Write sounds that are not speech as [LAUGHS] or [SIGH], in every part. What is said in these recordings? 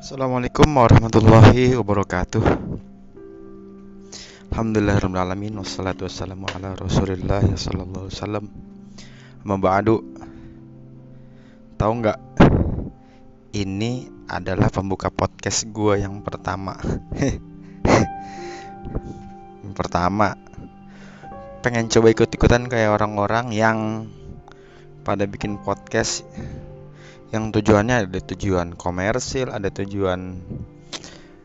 Assalamualaikum warahmatullahi wabarakatuh. Alhamdulillahirrahmanirrahim Wassalatu wassalamu ala rasulillah Sallallahu alaihi wasallam. Tahu nggak? Ini adalah pembuka podcast gue yang pertama. [LAUGHS] Yang pertama. Pengen coba ikut-ikutan kayak orang-orang yang Pada bikin podcast yang tujuannya ada tujuan komersil, ada tujuan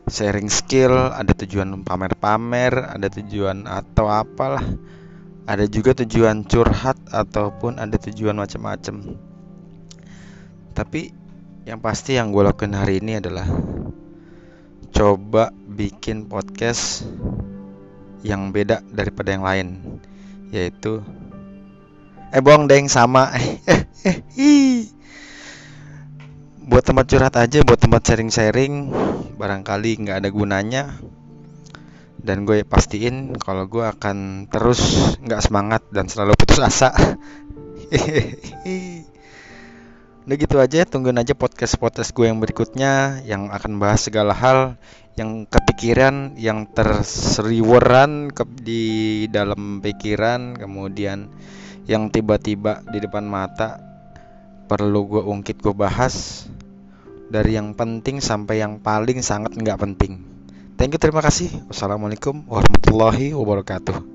sharing skill, ada tujuan pamer-pamer, ada tujuan atau apalah. Ada juga tujuan curhat ataupun ada tujuan macam-macam. Tapi yang pasti yang gue lakuin hari ini adalah coba bikin podcast yang beda daripada yang lain, yaitu eh bohong deng sama [LAUGHS] tempat curhat aja buat tempat sharing-sharing barangkali nggak ada gunanya. Dan gue pastiin kalau gue akan terus nggak semangat dan selalu putus asa. [LAUGHS] Udah gitu aja tungguin aja podcast podcast gue yang berikutnya yang akan bahas segala hal yang kepikiran yang terseriweran ke di dalam pikiran kemudian yang tiba-tiba di depan mata perlu gue ungkit gue bahas dari yang penting sampai yang paling sangat nggak penting. Thank you, terima kasih. Wassalamualaikum warahmatullahi wabarakatuh.